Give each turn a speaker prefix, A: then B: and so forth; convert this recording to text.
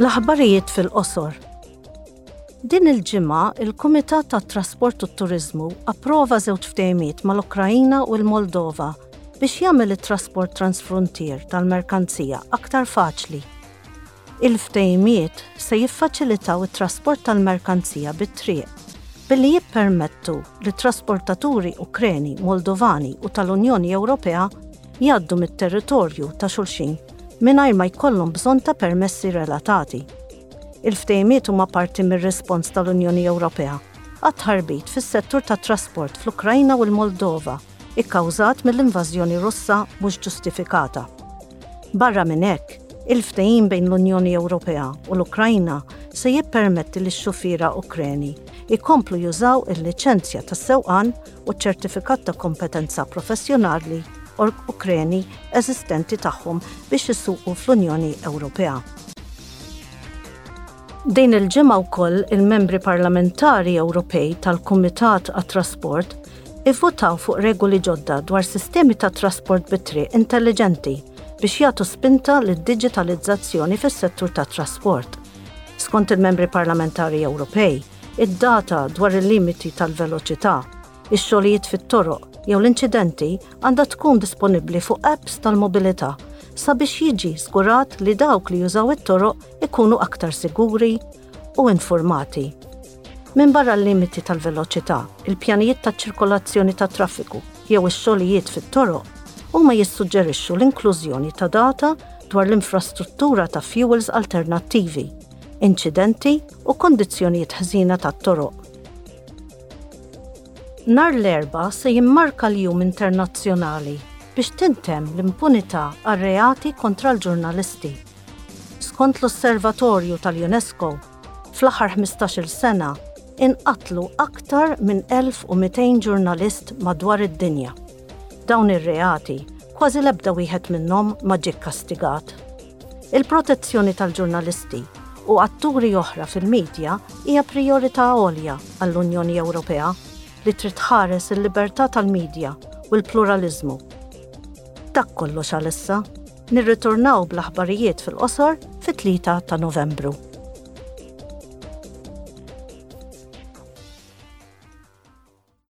A: L-aħbarijiet fil-qosor. Din il-ġimgħa, il-Kumitat tat-Trasport u t-Turiżmu approva żewġ ftehimiet mal-Ukraina u l-Moldova biex jagħmel it-trasport transfruntier tal-merkanzija aktar faċli. Il-ftehimiet se jiffaċilitaw it-trasport tal-merkanzija bit-triq billi jippermettu lit-trasportaturi Ukreni, Moldovani u tal-Unjoni Ewropea jgħaddu mit-territorju ta' xulxin mingħajr ma jkollhom bżonn ta' permessi relatati. Il-ftehimiet huma parti mir-rispons tal-Unjoni Ewropea għat-tħarbit fis-settur tat-trasport fl-Ukraina u l-Moldova kkawżat mill-invażjoni Russa mhux ġustifikata. Barra minn hekk, il-ftehim bejn l-Unjoni Ewropea u l-Ukraina se jippermetti lix-xufiera Ukreni jkomplu jużaw il-liċenzja tas-sewqan u ċ-ċertifikat ta' kompetenza professjonali org Ukreni eżistenti tagħhom biex jissuqu fl-Unjoni Ewropea. Din il-ġimgħa wkoll il-membri parlamentari Ewropej tal-Kumitat għat-Trasport ivvutaw fuq regoli ġodda dwar sistemi ta' trasport bitri intelligenti biex jagħtu spinta lid-diġitalizzazzjoni fis-settur tat-trasport. Skont il-membri parlamentari Ewropej, Id-data dwar il-limiti tal-veloċità, ix-xogħlijiet fit-toroq jew l-inċidenti għandha tkun disponibbli fuq apps tal-mobilità sabiex jiġi żgurat li dawk li jużaw it-toroq ikunu aktar siguri u infurmati. Minbarra l-limiti tal-veloċità, il-pjanijiet taċ-ċirkolazzjoni tat-traffiku jew ix-xogħlijiet fit-toroq huma jissuġġerixxu l-inklużjoni ta' data dwar l-infrastruttura ta' fjuwils alternattivi, inċidenti u kondizzjonijiet ħżiena tat-toroq. Nhar l-Erbgħa se jimmarka l-Jum Internazzjonali biex tintemm l-impunità għar-reati kontra l-ġurnalisti. Skont l-Osservatorju tal-UNESCO, fl-aħħar ħmistax-il sena inqatlu aktar minn 1,200 ġurnalist madwar id-dinja. Dawn ir-reati kważi l-ebda wieħed minnhom ma ġie kkastigat. Il-protezzjoni tal-ġurnalisti u atturi oħra fil-midja hija prijorità għolja għall-Unjoni Ewropea li trid tħares il-libertà tal-midja u l-pluraliżmu. Dak kollox għalissa, nirritornaw bl-aħbarijiet fil-qosor fit-3 ta' Novembru.